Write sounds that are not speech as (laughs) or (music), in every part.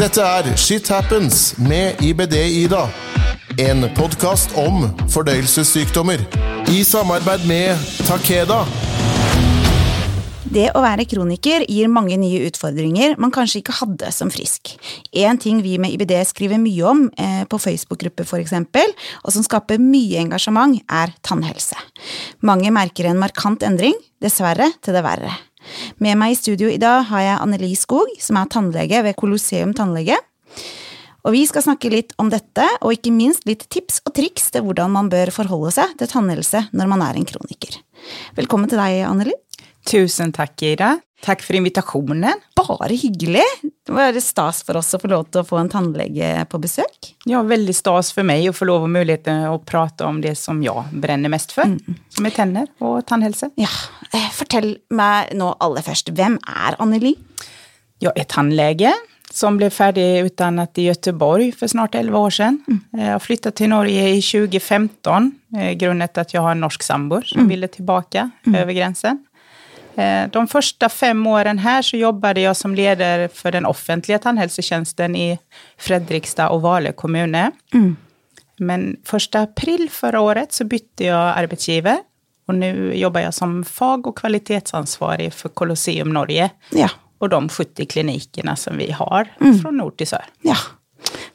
Dette er Shit Happens med IBD-Ida. En podkast om fordøyelsessykdommer. I samarbeid med Takeda. Det å være kroniker gir mange nye utfordringer man kanskje ikke hadde som frisk. En ting vi med IBD skriver mye om eh, på Facebook-grupper f.eks., og som skaper mye engasjement, er tannhelse. Mange merker en markant endring, dessverre til det verre. Med mig i studio idag har jag Anneli Skog, som är tandläkare vid Colosseum tandläge. Och vi ska snacka lite om detta och inte minst lite tips och tricks till hur man bör förhålla sig till tandhälsa när man är en kroniker. Välkommen till dig, Anneli. Tusen tack Ida. Tack för invitationen. Bare hyggelig. Det var stas for oss å få å få en tannlege på besøk. Ja, väldigt stas för mig att få lov och möjligheten att prata om det som jag bränner mest för. Som är tänder och tandhälsa. Ja, eh, Fortell meg nå aller først, hvem er Anneli? Jag är tandläge som blev färdigutannat i Göteborg för snart 11 år sedan. Jag har flyttat till Norge i 2015, eh, grundet att jag har en norsk sambo som ville tillbaka över gränsen. Eh, De första fem åren här så jobbade jag som ledare för den offentliga tandhälsotjänsten i Fredrikstad och Vale kommuner. Men första april förra året så bytte jag arbetsgivare och nu jobbar jag som fag och kvalitetsansvarig för Colosseum Norge Ja. och de 70 klinikerna som vi har från nord till sør. Ja,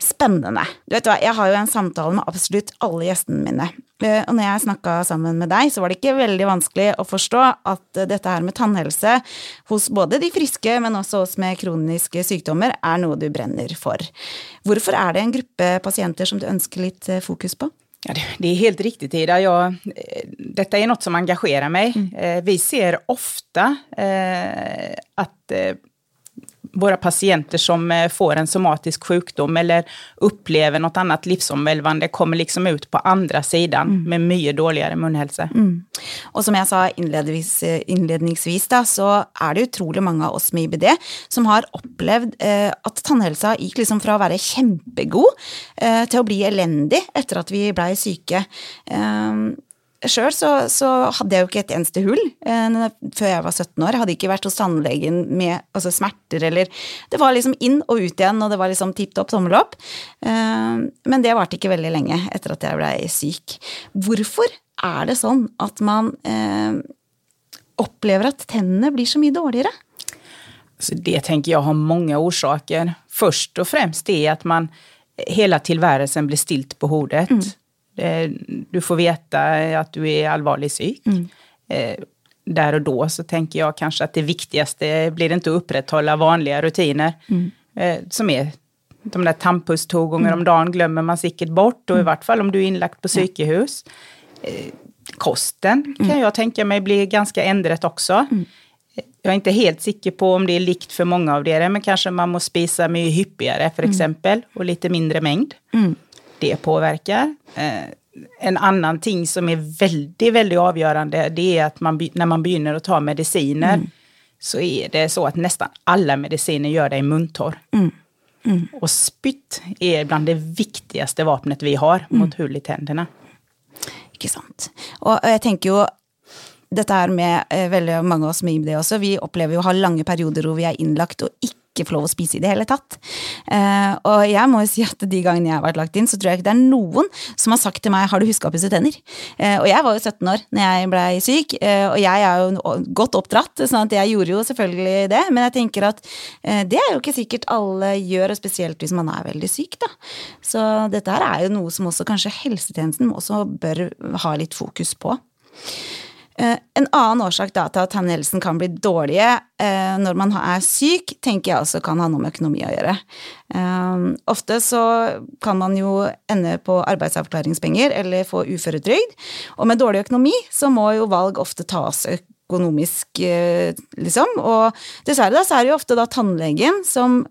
spennende. Du vet hva, jeg har jo en samtale med absolutt alle gjestene mine. Eh, Og når jeg snakka sammen med deg, så var det ikke veldig vanskelig å forstå at eh, dette her med tannhelse hos både de friske, men også oss med kroniske sykdommer, er noe du brenner for. Hvorfor er det en gruppe pasienter som du ønsker litt eh, fokus på? Ja, det, är helt riktigt Ida. Jag, eh, detta är något som engagerar mig. Eh, vi ser ofta eh, att eh, våra patienter som eh, får en somatisk sjukdom eller upplever något annat livsomvälvande kommer liksom ut på andra sidan med mycket dåligare munhälsa. Og som jeg sa innledningsvis, innledningsvis da, så er det utrolig mange av oss med IBD som har opplevd eh, at tannhelsa gikk liksom fra å være kjempegod eh, til å bli elendig etter at vi blei syke. Eh, Sjøl så, så hadde jeg jo ikke et eneste hull eh, før jeg var 17 år. Jeg hadde ikke vært hos tannlegen med altså, smerter eller Det var liksom inn og ut igjen, og det var liksom tipp topp, tommel opp. Eh, men det varte ikke veldig lenge etter at jeg blei syk. Hvorfor er det sånn at man eh, opplever at tennene blir så mye dårligere? Så det tänker jag har många orsaker. Först och främst är att man hela tillvärelsen blir stilt på hodet. Eh, Du får veta att du är allvarligt syk. Eh, Där och då så tänker jag kanske att det viktigaste blir inte att upprätthålla vanliga rutiner. eh, Som är de där tandpuss två gånger om dagen glömmer man säkert bort. Och i vart fall om du är inlagt på psykehus. Eh, Kosten kan jag tänka mig blir ganska ändrat också. Jag är inte helt säker på om det är likt för många av er, men kanske man måste spisa mycket hyppigare för exempel, och lite mindre mängd. Det påverkar. Eh, en annan ting som är väldigt, väldigt avgörande, det är att man, när man begynner att ta mediciner, så är det så att nästan alla mediciner gör dig muntorr. Och spytt är bland det viktigaste vapnet vi har mot hull i tänderna. Ikke sant. Og jeg tenker jo dette her med eh, veldig mange av oss med IBD også, vi opplever jo å ha lange perioder hvor vi er innlagt og ikke får lov å spise i det hele tatt. Eh, og jeg må jo si at de gangene jeg har vært lagt inn, så tror jeg ikke det er noen som har sagt til meg 'har du huska å pusse tenner'? Eh, og jeg var jo 17 år når jeg blei syk, eh, og jeg er jo godt oppdratt, sånn at jeg gjorde jo selvfølgelig det, men jeg tenker at eh, det er jo ikke sikkert alle gjør, og spesielt hvis man er veldig syk, da. Så dette her er jo noe som også kanskje helsetjenesten også bør ha litt fokus på. Eh, En annen årsak da, til at tannhelsen kan bli dårlige eh, når man er syk, tenker jeg også kan ha noe med økonomi å gjøre. Eh, ofte så kan man jo ende på arbeidsavklaringspenger eller få uføretrygd, og med dårlig økonomi så må jo valg ofte tas økonomisk, liksom. Og dessverre da, så er det jo ofte da tannlegen som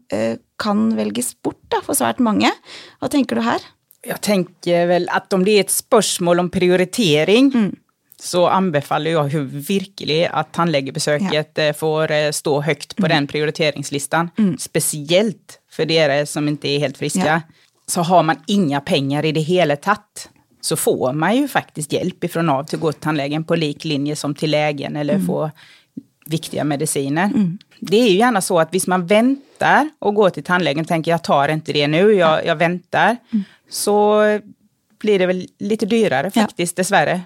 kan velges bort da, for svært mange. Hva tenker du her? Jag tänker väl att om det är ett spörsmål om prioritering så anbefaller jag ju virkelig att tandläkarbesöket eh, får eh, stå högt på den prioriteringslistan. Speciellt för er som inte är helt friska. Ja. Så har man inga pengar i det hela tatt så får man ju faktiskt hjälp ifrån av till att gå till tandläkaren på lik linje som till lägen eller få viktiga mediciner. det är ju gärna så att hvis man väntar och går till tandläkaren tänker jag tar inte det nu, jag, jag väntar, så blir det väl lite dyrare Ja. faktiskt dessvärre.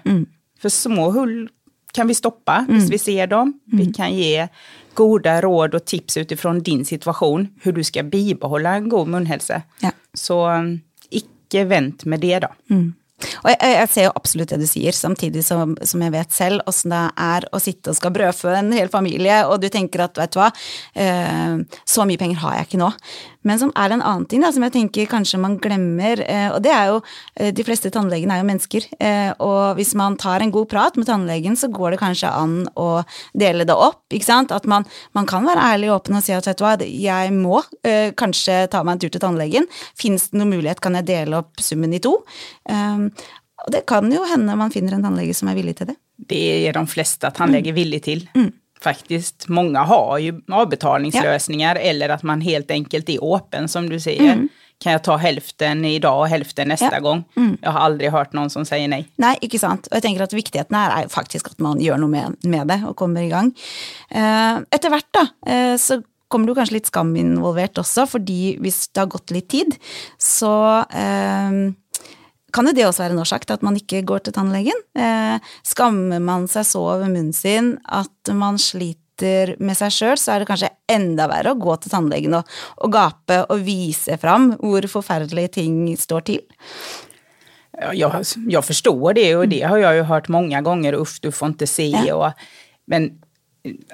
För små hull kan vi stoppa hvis vi ser dem. Vi kan ge goda råd och tips utifrån din situation, hur du ska bibehålla en god munhälsa. Ja. Så um, icke vänt med det då. Og jeg, jeg ser jo absolutt det du sier, samtidig som, som jeg vet selv åssen det er å sitte og skal brødfø en hel familie, og du tenker at vet du hva, eh, så mye penger har jeg ikke nå. Men som er en annen ting da, som jeg tenker kanskje man glemmer, eh, og det er jo eh, De fleste tannlegene er jo mennesker, och og hvis man tar en god prat med tannlegen, så går det kanskje an å dele det opp, ikke sant? At man, man kan være ærlig og åpen og si at vet du hva, jeg må kanske kanskje ta meg en tur til tannlegen. Fins det noen mulighet, kan jeg dele opp summen i to? Um, og det kan jo hende man finner en tannlege som er villig til det. Det är de flesta tandläkare villiga till. Faktiskt, många har ju avbetalningslösningar eller att man helt enkelt är öppen som du säger. Kan jag ta hälften idag och hälften nästa Ja. gång? Jag har aldrig hört någon som säger nej. Nei, ikke sant. Og jeg tenker at viktigheten her er jo faktisk at man gjør noe med, med det og kommer i gang. Eh, etter hvert da, eh, så kommer det jo kanskje litt skam involvert også, fordi hvis det har gått litt tid, så eh, kan jo det også være en årsak til at man ikke går til tannlegen. Eh, skammer man seg så over munnen sin at man sliter med seg sjøl, så er det kanskje enda verre å gå til tannlegen og, og gape og vise fram hvor forferdelige ting står til. Ja, Jag, jag förstår det och det har jag ju hört många gånger. Uff, du får inte se. Och, men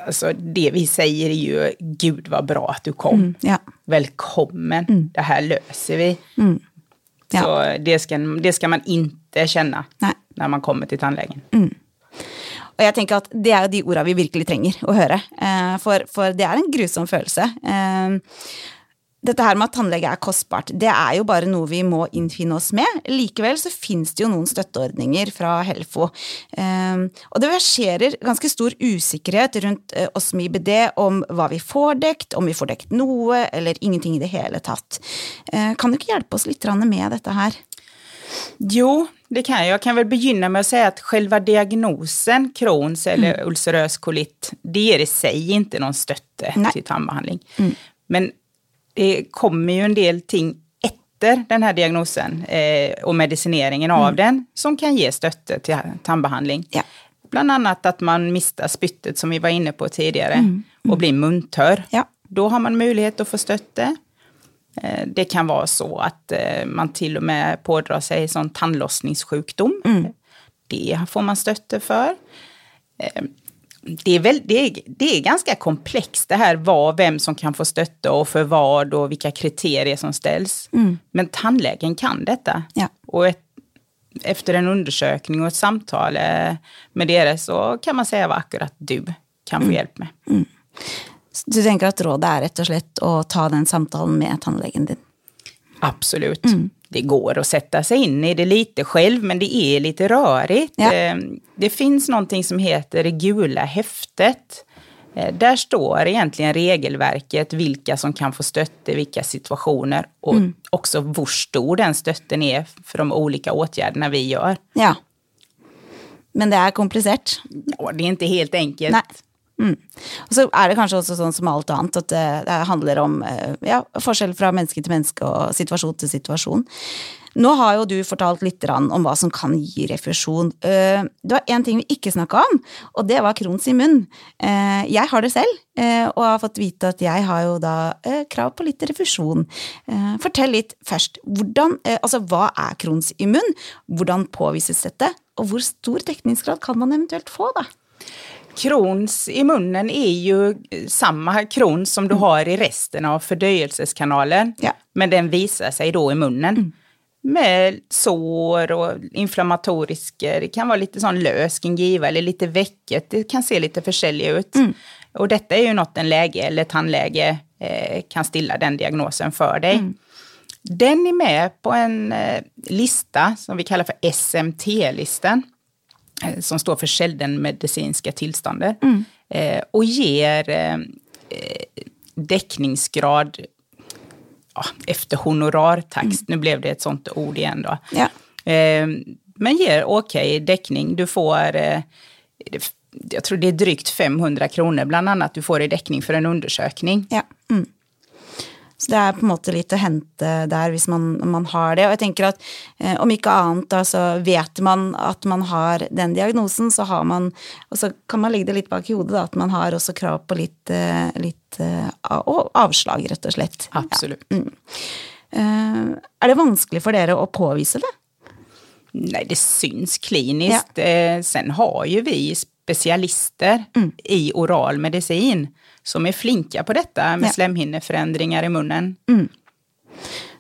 alltså, det vi säger är ju, gud vad bra att du kom. Ja. Välkommen, det här löser vi. Ja. Så det ska, det ska man inte känna Nej. när man kommer till tandläkaren. Og jeg tenker at det er jo de orda vi virkelig trenger å høre. Eh, For, for det er en grusom følelse. Eh, Dette her med at tannlege er kostbart, det er jo bare noe vi må innfinne oss med. Likevel så finnes det jo noen støtteordninger fra Helfo. Eh, Og det verserer ganske stor usikkerhet rundt eh, oss med IBD om hva vi får dekt, om vi får dekt noe, eller ingenting i det hele tatt. Eh, Kan du ikke hjelpe oss litt grann med dette her? Jo, det kan jag. Jag kan väl begynna med att säga att själva diagnosen Crohns eller ulcerös kolit, det ger i sig inte någon stötte Nej. till tandbehandling. Men det kommer ju en del ting efter den här diagnosen eh, och medicineringen av den som kan ge stötte till tandbehandling. Ja. Bland annat att man mistar spyttet som vi var inne på tidigare och blir muntorr. Ja. Då har man möjlighet att få stötte. Eh, Det kan vara så att eh, man till och med pådrar sig sån tandlossningssjukdom. Det får man stötte för. Det är, väl, det, är, det är ganska komplext det här vad, vem som kan få stötte och för vad och vilka kriterier som ställs. Men tandläkaren kan detta. Ja. Och ett, efter en undersökning och ett samtal eh, med deras så kan man säga vad akkurat du kan få hjälp med. Du tenker at rådet er rett og slett å ta den samtalen med tannlegen din? Absolut. Det går att sätta sig in i det lite själv, men det är lite rörigt. Ja. Eh, Det finns någonting som heter det gula häftet. Eh, Där står egentligen regelverket, vilka som kan få stötte vilka situationer och också hur stor den stötten är för de olika åtgärderna vi gör. Ja. Men det er komplisert. Ja, det är inte helt enkelt. Nei. Mm. Og så er det kanskje også sånn som alt annet, at det, det handler om eh, ja, forskjell fra menneske til menneske og situasjon til situasjon. Nå har jo du fortalt litt om hva som kan gi refusjon. Eh, det var én ting vi ikke snakka om, og det var Crohns i munn. Eh, jeg har det selv, og har fått vite at jeg har jo da krav på litt refusjon. Fortell litt først. Hvordan, altså, hva er Crohns i munn? Hvordan påvises dette? Og hvor stor dekningsgrad kan man eventuelt få, da? Krons i munnen är ju samma kron som du har i resten av fördöjelseskanalen. Ja. Men den visar sig då i munnen. Med sår och inflammatoriska, det kan vara lite sån lös gingiva eller lite väcket. Det kan se lite försäljigt ut. Och detta är ju något en läge eller tandläge eh, kan stilla den diagnosen för dig. Den är med på en eh, lista som vi kallar för SMT-listan som står för säldenmedicinska tillstånd eh, och ger eh, eh, täckningsgrad ja, efter honorartax. Nu blev det ett sånt ord igen då. Ja. Eh, men ger okej däckning. Du får, eh, jag tror det är drygt 500 kronor bland annat du får i däckning för en undersökning. Ja. Mm. Så det er på en måte litt å hente der hvis man, man har det. Og jeg tenker at eh, om ikke annet da, så vet man at man har den diagnosen, så har man Og så kan man legge det litt bak i hodet, da, at man har også krav på litt, eh, litt eh, avslag, rett og slett. Absolutt. Ja. Mm. Eh, er det vanskelig for dere å påvise det? Nej, det syns kliniskt. Ja. Eh, sen har ju vi specialister mm. i oral medicin som är flinka på detta med ja. slemhinneförändringar i munnen. Mm.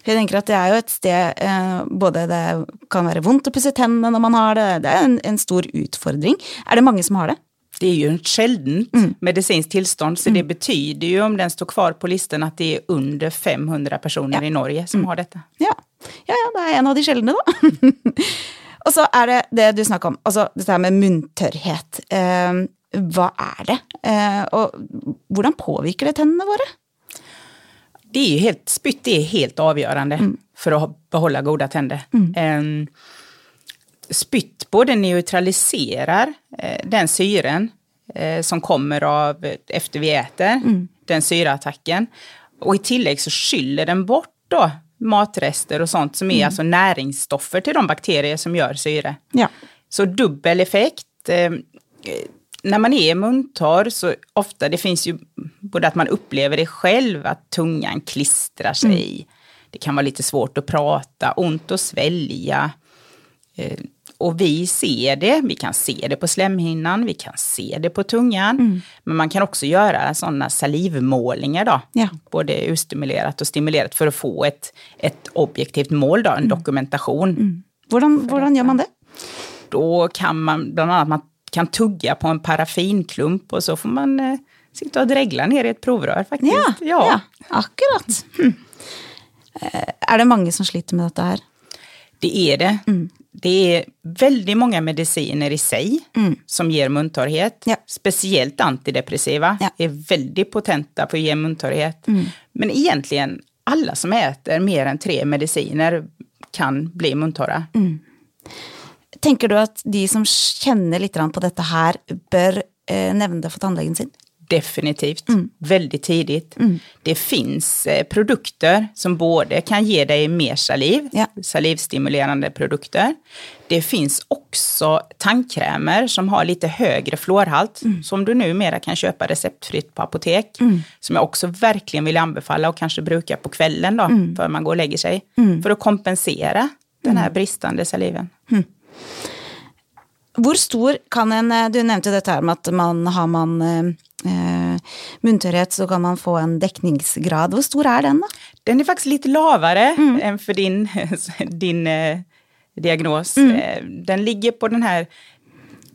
Jeg tenker at Det er jo et sted eh, både det kan være vondt å pusse tennene når man har det, det er en, en, stor utfordring. Er det mange som har det? Det är ju ett sjeldent mm. medicinskt tillstånd, så mm. det betyder ju om den står kvar på listan att det är under 500 personer ja. i Norge som mm. har detta. Ja. ja, ja, det er en av de sjeldne, da. Og så er det det du snakker om, altså dette her med munntørrhet. Eh, hva er det? Eh, og hvordan påvirker det tennene våre? Det är helt, spytt är helt avgörande mm. för att behålla goda tänder. Mm. Eh, spytt både neutraliserar eh, den syren eh, som kommer av efter vi äter, mm. den syraattacken. Och i tillägg så skyller den bort då matrester och sånt som är mm. alltså näringsstoffer till de bakterier som gör syre. Ja. Så dubbel effekt. När man är muntorr så ofta, det finns ju både att man upplever det själv, att tungan klistrar sig. Mm. Det kan vara lite svårt att prata, ont att svälja. Eh, och vi ser det, vi kan se det på slemhinnan, vi kan se det på tungan. Mm. Men man kan också göra sådana salivmålningar då. Ja. Både urstimulerat och stimulerat för att få ett, ett objektivt mål, då, en mm. dokumentation. Mm. Hur gör man det? Då kan man bland annat man kan tugga på en paraffinklump och så får man eh, sitta och dregla ner i ett provrör faktiskt. Ja, ja. ja akkurat. Hm. Är det många som sliter med detta här? Det är det. Mm. Det är väldigt många mediciner i sig mm. som ger muntorrhet. Ja. Speciellt antidepressiva ja. är väldigt potenta på att ge muntorrhet. Mm. Men egentligen alla som äter mer än tre mediciner kan bli muntorra. Mm. Tänker du att de som känner lite på detta här bör eh, nämna det för tandläkaren sin? Definitivt, mm. väldigt tidigt. Mm. Det finns eh, produkter som både kan ge dig mer saliv, ja. salivstimulerande produkter. Det finns också tandkrämer som har lite högre fluorhalt, mm. som du numera kan köpa receptfritt på apotek. Mm. Som jag också verkligen vill anbefalla och kanske bruka på kvällen då, mm. för man går och lägger sig. Mm. För att kompensera den här bristande saliven. Hur stor kan en eh, Du nämnde detta här med att man har man eh, eh, munterhet så kan man få en täckningsgrad. Hur stor är den då? Den är faktiskt lite lavare mm. än för din, (laughs) din eh, diagnos. Mm. Eh, den ligger på den här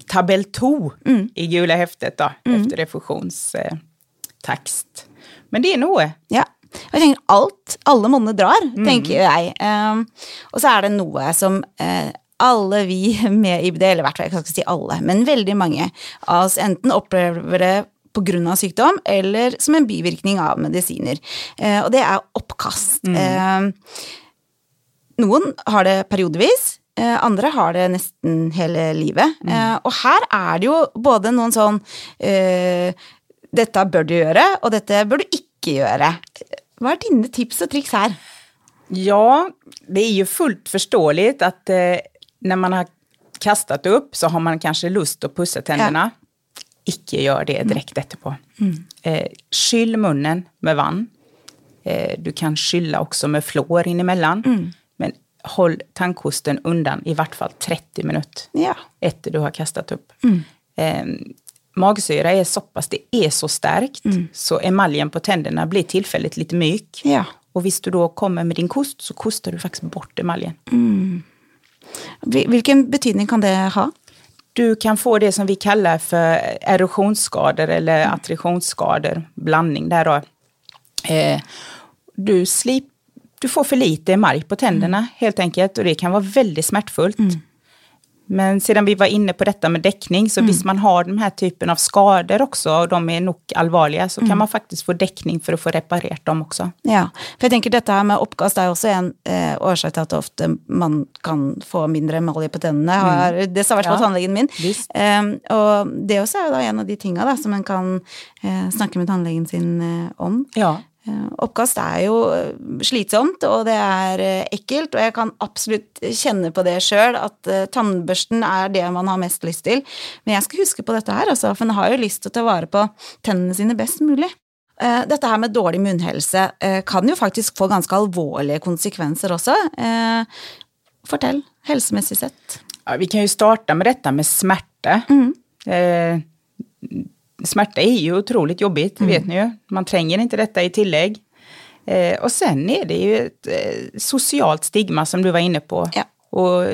tabell 2 mm. i gula häftet då, mm. efter refusionstext. Men det är nog. Ja. Jag tänker allt, alla månader drar, mm. tänker jag. Um, och så är det något som uh, alle vi med IBD, eller i hvert fall jeg kan ikke si alle, men veldig mange av oss enten opplever det pga. sykdom eller som en bivirkning av medisiner. Eh, og det er oppkast. Mm. Eh, noen har det periodevis. Eh, andre har det nesten hele livet. Mm. Eh, og her er det jo både noen sånn eh, Dette bør du gjøre, og dette bør du ikke gjøre. Hva er dine tips och tricks här? Ja, det är ju fullt förståeligt att eh, när man har kastat upp så har man kanske lust att pussa tänderna. Ja icke gör det direkt mm. efterpå. Mm. Eh, skyll munnen med vann. Eh, du kan skylla också med fluor in emellan. Mm. Men håll tandkosten undan i vart fall 30 minuter ja. efter du har kastat upp. Mm. Eh, magsyra är så pass, det är så starkt mm. så emaljen på tänderna blir tillfälligt lite mjuk. Ja. Och visst du då kommer med din kost så kostar du faktiskt bort emaljen. Mm. Vilken betydning kan det ha? Du kan få det som vi kallar för erosionsskador eller mm. attritionsskador, blandning där då. Eh, du, slip, du får för lite emalj på tänderna mm. helt enkelt och det kan vara väldigt smärtfullt. Mm. Men sedan vi var inne på detta med däckning, så mm. visst man har den här typen av skador också, och de är nog allvarliga, så mm. kan man faktiskt få däckning för att få reparerat dem också. Ja, för jag tänker detta här med uppkast är också en eh, orsak till att ofta man kan få mindre emalje på tänderna. Mm. Det sa i alla fall tandläkaren min. Eh, och det också är en av de tingene som man kan eh, snacka med tandläkaren sin eh, om. Ja. Eh, oppkast er jo eh, slitsomt, og det er eh, ekkelt, og jeg kan absolutt kjenne på det sjøl, at tannbørsten er det man har mest lyst til. Men jeg skal huske på dette her, altså, for en har jo lyst til å ta vare på tennene sine best mulig. Dette her med dårlig munnhelse kan jo faktisk få ganske alvorlige konsekvenser også. Fortell, helsemessig sett. Ja, vi kan ju starta med detta med smärta. Mm. Eh, smärta är ju otroligt jobbigt, mm. vet ni ju. Man tränger inte detta i tillägg. Eh, och sen är det ju ett eh, socialt stigma som du var inne på. Ja. Och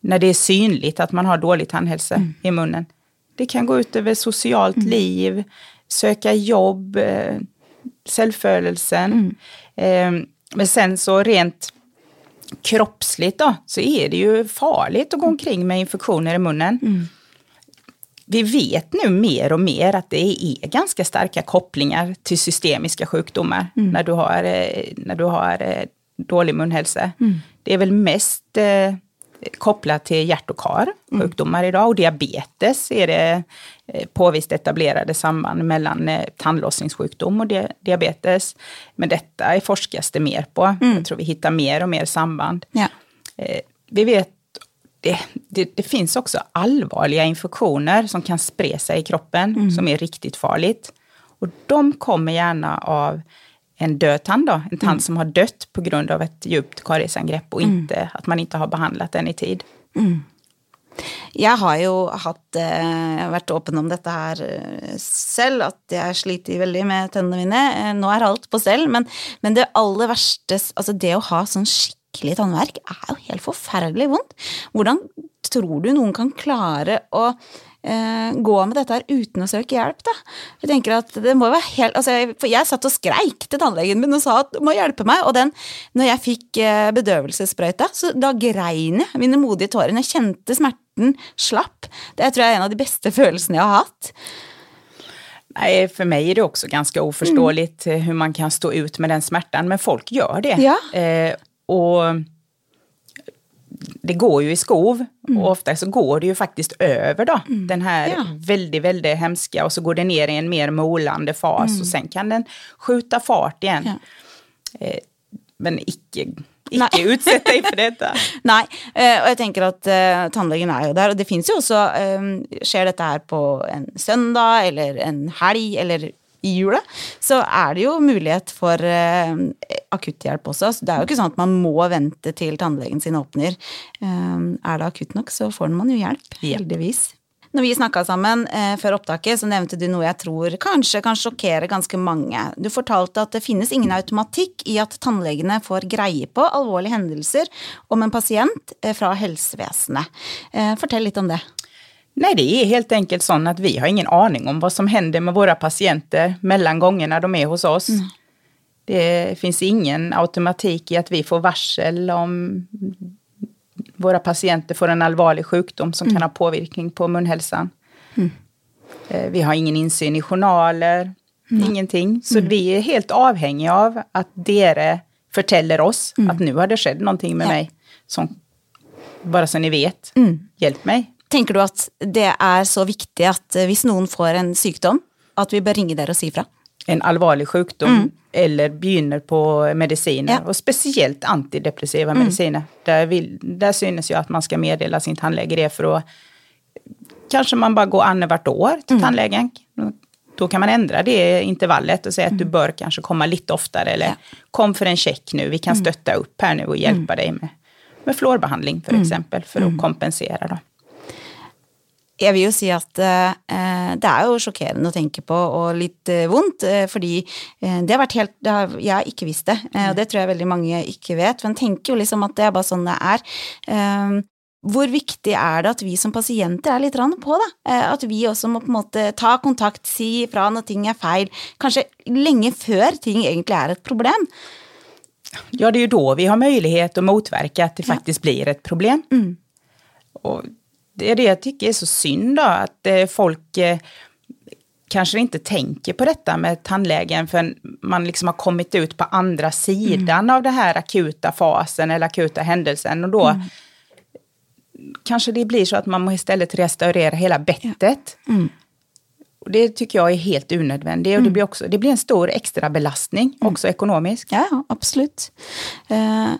när det är synligt att man har dålig tandhälsa mm. i munnen. Det kan gå ut över socialt mm. liv, söka jobb, eh, självförelsen. Mm. Eh, men sen så rent kroppsligt då, så är det ju farligt att gå omkring med infektioner i munnen. Mm vi vet nu mer och mer att det är ganska starka kopplingar till systemiska sjukdomar mm. när du har, eh, när du har eh, dålig munhälsa. Mm. Det är väl mest eh, kopplat till hjärt och karsjukdomar mm. idag och diabetes är det eh, påvist etablerade samband mellan eh, tandlossningssjukdom och di diabetes. Men detta forskas det mer på. Mm. Jag tror vi hittar mer och mer samband. Ja. Eh, vi vet det, det, det, finns också allvarliga infektioner som kan spre sig i kroppen, mm. som är riktigt farligt. Och de kommer gärna av en död tand, då, en tand mm. som har dött på grund av ett djupt kariesangrepp och mm. inte, att man inte har behandlat den i tid. Mm. Jeg har jo hatt eh, vært åpen om dette her eh, selv, at jeg sliter veldig med tennene mine. Eh, nå er alt på stell, men, men det aller verste Altså, det å ha sånn skikkelig skikkelig tannverk er jo helt forferdelig vondt. Hvordan tror du noen kan klare å eh, gå med dette her uten å søke hjelp, da? Jeg tenker at det må være helt altså jeg, For jeg satt og skreik til tannlegen min og sa at du må hjelpe meg, og den, når jeg fikk eh, bedøvelsessprøyta, så da grein jeg mine modige tårer. Jeg kjente smerten slapp. Det tror jeg er en av de beste følelsene jeg har hatt. Nej, för mig är det också ganska oförståeligt mm. hur man kan stå ut med den smärtan, men folk gör det. Ja. Eh, och det går ju i skov mm. och ofta så går det ju faktiskt över då. Mm. Den här ja. väldigt, väldigt hemska och så går det ner i en mer molande fas mm. och sen kan den skjuta fart igen. Ja. Eh, men icke, icke (laughs) utsätt dig för detta. (laughs) Nej, eh, och jag tänker att eh, tandläkaren är ju där och det finns ju också, eh, sker detta här på en söndag eller en helg eller i jula, så er det jo mulighet for eh, akutthjelp også. Så det er jo ikke sånn at man må vente til tannlegen sin åpner. Eh, er det akutt nok, så får man jo hjelp, heldigvis. Når vi snakka sammen eh, før opptaket, så nevnte du noe jeg tror kanskje kan sjokkere ganske mange. Du fortalte at det finnes ingen automatikk i at tannlegene får greie på alvorlige hendelser om en pasient eh, fra helsevesenet. Eh, fortell litt om det. Nej, det är helt enkelt så att vi har ingen aning om vad som händer med våra patienter mellan gångerna de är hos oss. Mm. Det finns ingen automatik i att vi får varsel om våra patienter får en allvarlig sjukdom som mm. kan ha påverkan på munhälsan. Mm. Eh, vi har ingen insyn i journaler, ingenting. Så mm. vi är helt avhängiga av att dere förtäller oss mm. att nu har det skett någonting med ja. mig. Som, bara så ni vet, mm. hjälp mig. Tenker du at det er så viktig at eh, hvis noen får en sykdom, at vi bør ringe dere og si fra? En alvorlig sjukdom mm. eller begynner på mediciner, ja. och speciellt antidepressiva mm. mediciner. Där, vill, där synes ju att man ska meddela sin tandläkare det för att kanske man bara går annat år till mm. tandläkaren. Då kan man ändra det intervallet och säga att du mm. bör kanske komma lite oftare eller ja. kom för en check nu, vi kan mm. stötta upp här nu och hjälpa mm. dig med, med fluorbehandling för exempel för att kompensera. Då. Jeg vil jo si at eh, det er jo sjokkerende å tenke på, og litt eh, vondt, eh, fordi eh, det har vært helt det har, Jeg har ikke visst det, eh, og det tror jeg veldig mange ikke vet, men tenker jo liksom at det er bare sånn det er. Eh, hvor viktig er det at vi som pasienter er litt på, da? At vi også må på en måte ta kontakt, si ifra når ting er feil, kanskje lenge før ting egentlig er et problem? Ja, det är ju då vi har möjlighet att motverka att det ja. faktiskt blir ett problem. Mm. Och Det är det jag tycker är så synd då, att eh, folk eh, kanske inte tänker på detta med tandlägen för man liksom har kommit ut på andra sidan mm. av den här akuta fasen eller akuta händelsen och då mm. kanske det blir så att man måste istället restaurera hela bettet. Ja. Mm. Och det tycker jag är helt onödvändigt och det mm. blir, också, det blir en stor extra belastning, mm. också ekonomiskt. Ja, absolut. Uh,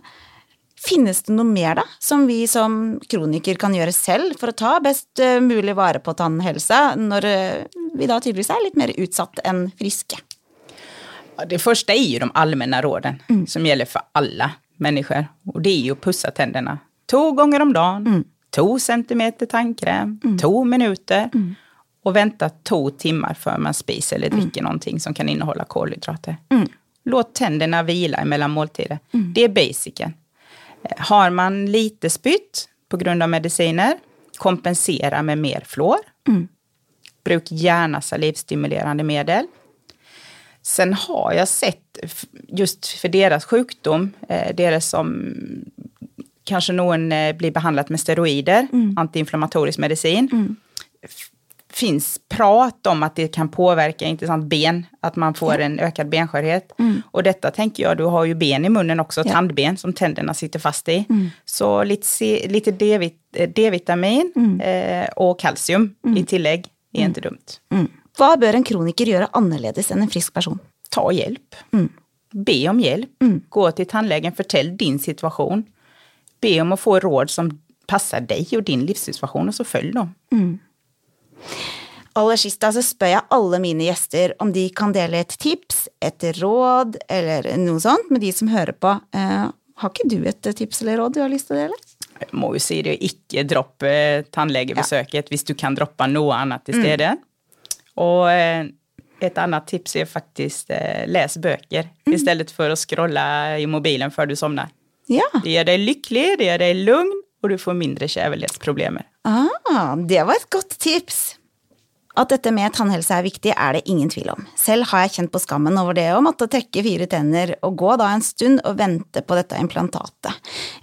Finnes det noe mer da, som vi som kroniker kan gjøre selv for å ta best eh, mulig vare på tannhelsa, når eh, vi da tydeligvis er litt mer utsatt enn friske? Det första är ju de allmänna råden mm. som gäller för alla människor. Och det är ju att pussa tänderna två gånger om dagen, mm. två centimeter tandkräm, mm. två minuter mm. och vänta två timmar för man spiser eller dricker mm. någonting som kan innehålla kolhydrater. Mm. Låt tänderna vila mellan måltider. Mm. Det är basicen. Har man lite spytt på grund av mediciner, kompensera med mer fluor. Mm. Bruk gärna salivstimulerande medel. Sen har jag sett, just för deras sjukdom, eh, deras som kanske någon eh, blir behandlat med steroider, mm. antiinflammatorisk medicin. Mm finns prat om att det kan påverka intressant ben, att man får en ökad benskörhet. Mm. Och detta tänker jag, du har ju ben i munnen också, ja. tandben som tänderna sitter fast i. Mm. Så lite, lite D-vitamin mm. eh, och kalcium i mm. tillägg är inte dumt. Mm. Vad bör en kroniker göra annorlunda än en frisk person? Ta hjälp. Mm. Be om hjälp. Gå till tandläkaren, förtäll din situation. Be om att få råd som passar dig och din livssituation och så följ dem. Aller sist så spør jeg alle mine gjester om de kan dele et tips, et råd eller noe sånt med de som hører på. Uh, har ikke du et tips eller råd du har lyst til å dele? Jeg må jo si det, ikke dropp tannlegebesøket ja. hvis du kan droppe noe annet i stedet. Mm. Og uh, ett annat tips är faktiskt eh, läs böcker mm. istället för att scrolla i mobilen för du somnar. Ja. Det gör dig lycklig, det gör dig lugn och du får mindre kärleksproblem. Ah, det var ett gott tips. At dette med tannhelse er viktig, er det ingen tvil om. Selv har jeg kjent på skammen over det å måtte trekke fire tenner og gå da en stund og vente på dette implantatet.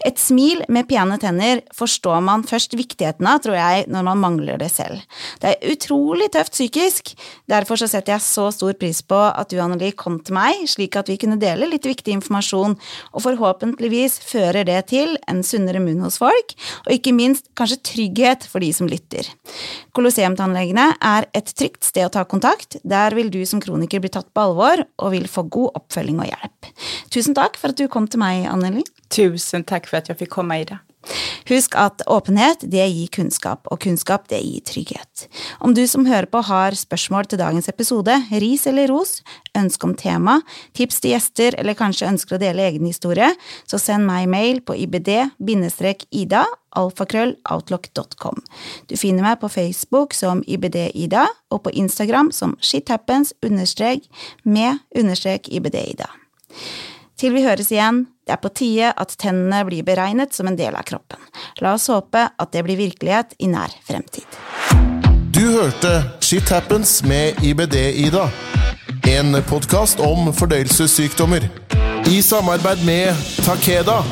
Et smil med pene tenner forstår man først viktigheten av, tror jeg, når man mangler det selv. Det er utrolig tøft psykisk, derfor så setter jeg så stor pris på at du, Anneli, kom til meg, slik at vi kunne dele litt viktig informasjon, og forhåpentligvis fører det til en sunnere munn hos folk, og ikke minst kanskje trygghet for de som lytter. Colosseum-tannlegene er er et trygt sted å ta kontakt. Der vil du som kroniker bli tatt på alvor og vil få god oppfølging og hjelp. Tusen takk for at du kom til meg, Anneli. Tusen takk for at jeg fikk komme, Ida. Husk at åpenhet det gir kunnskap, og kunnskap det gir trygghet. Om du som hører på har spørsmål til dagens episode, ris eller ros, ønske om tema, tips til gjester eller kanskje ønsker å dele egen historie, så send meg mail på ibd-ida alfakrølloutlook.com. Du finner meg på Facebook som ibd-ida, og på Instagram som shithappens-med-ibd-ida. Til vi høres igjen, det är på tide att tennene blir beregnet som en del av kroppen. La oss håpe att det blir virkelighet i nær fremtid. Du hørte Shit Happens med IBD-Ida. En podkast om fordøyelsessykdommer. I samarbeid med Takeda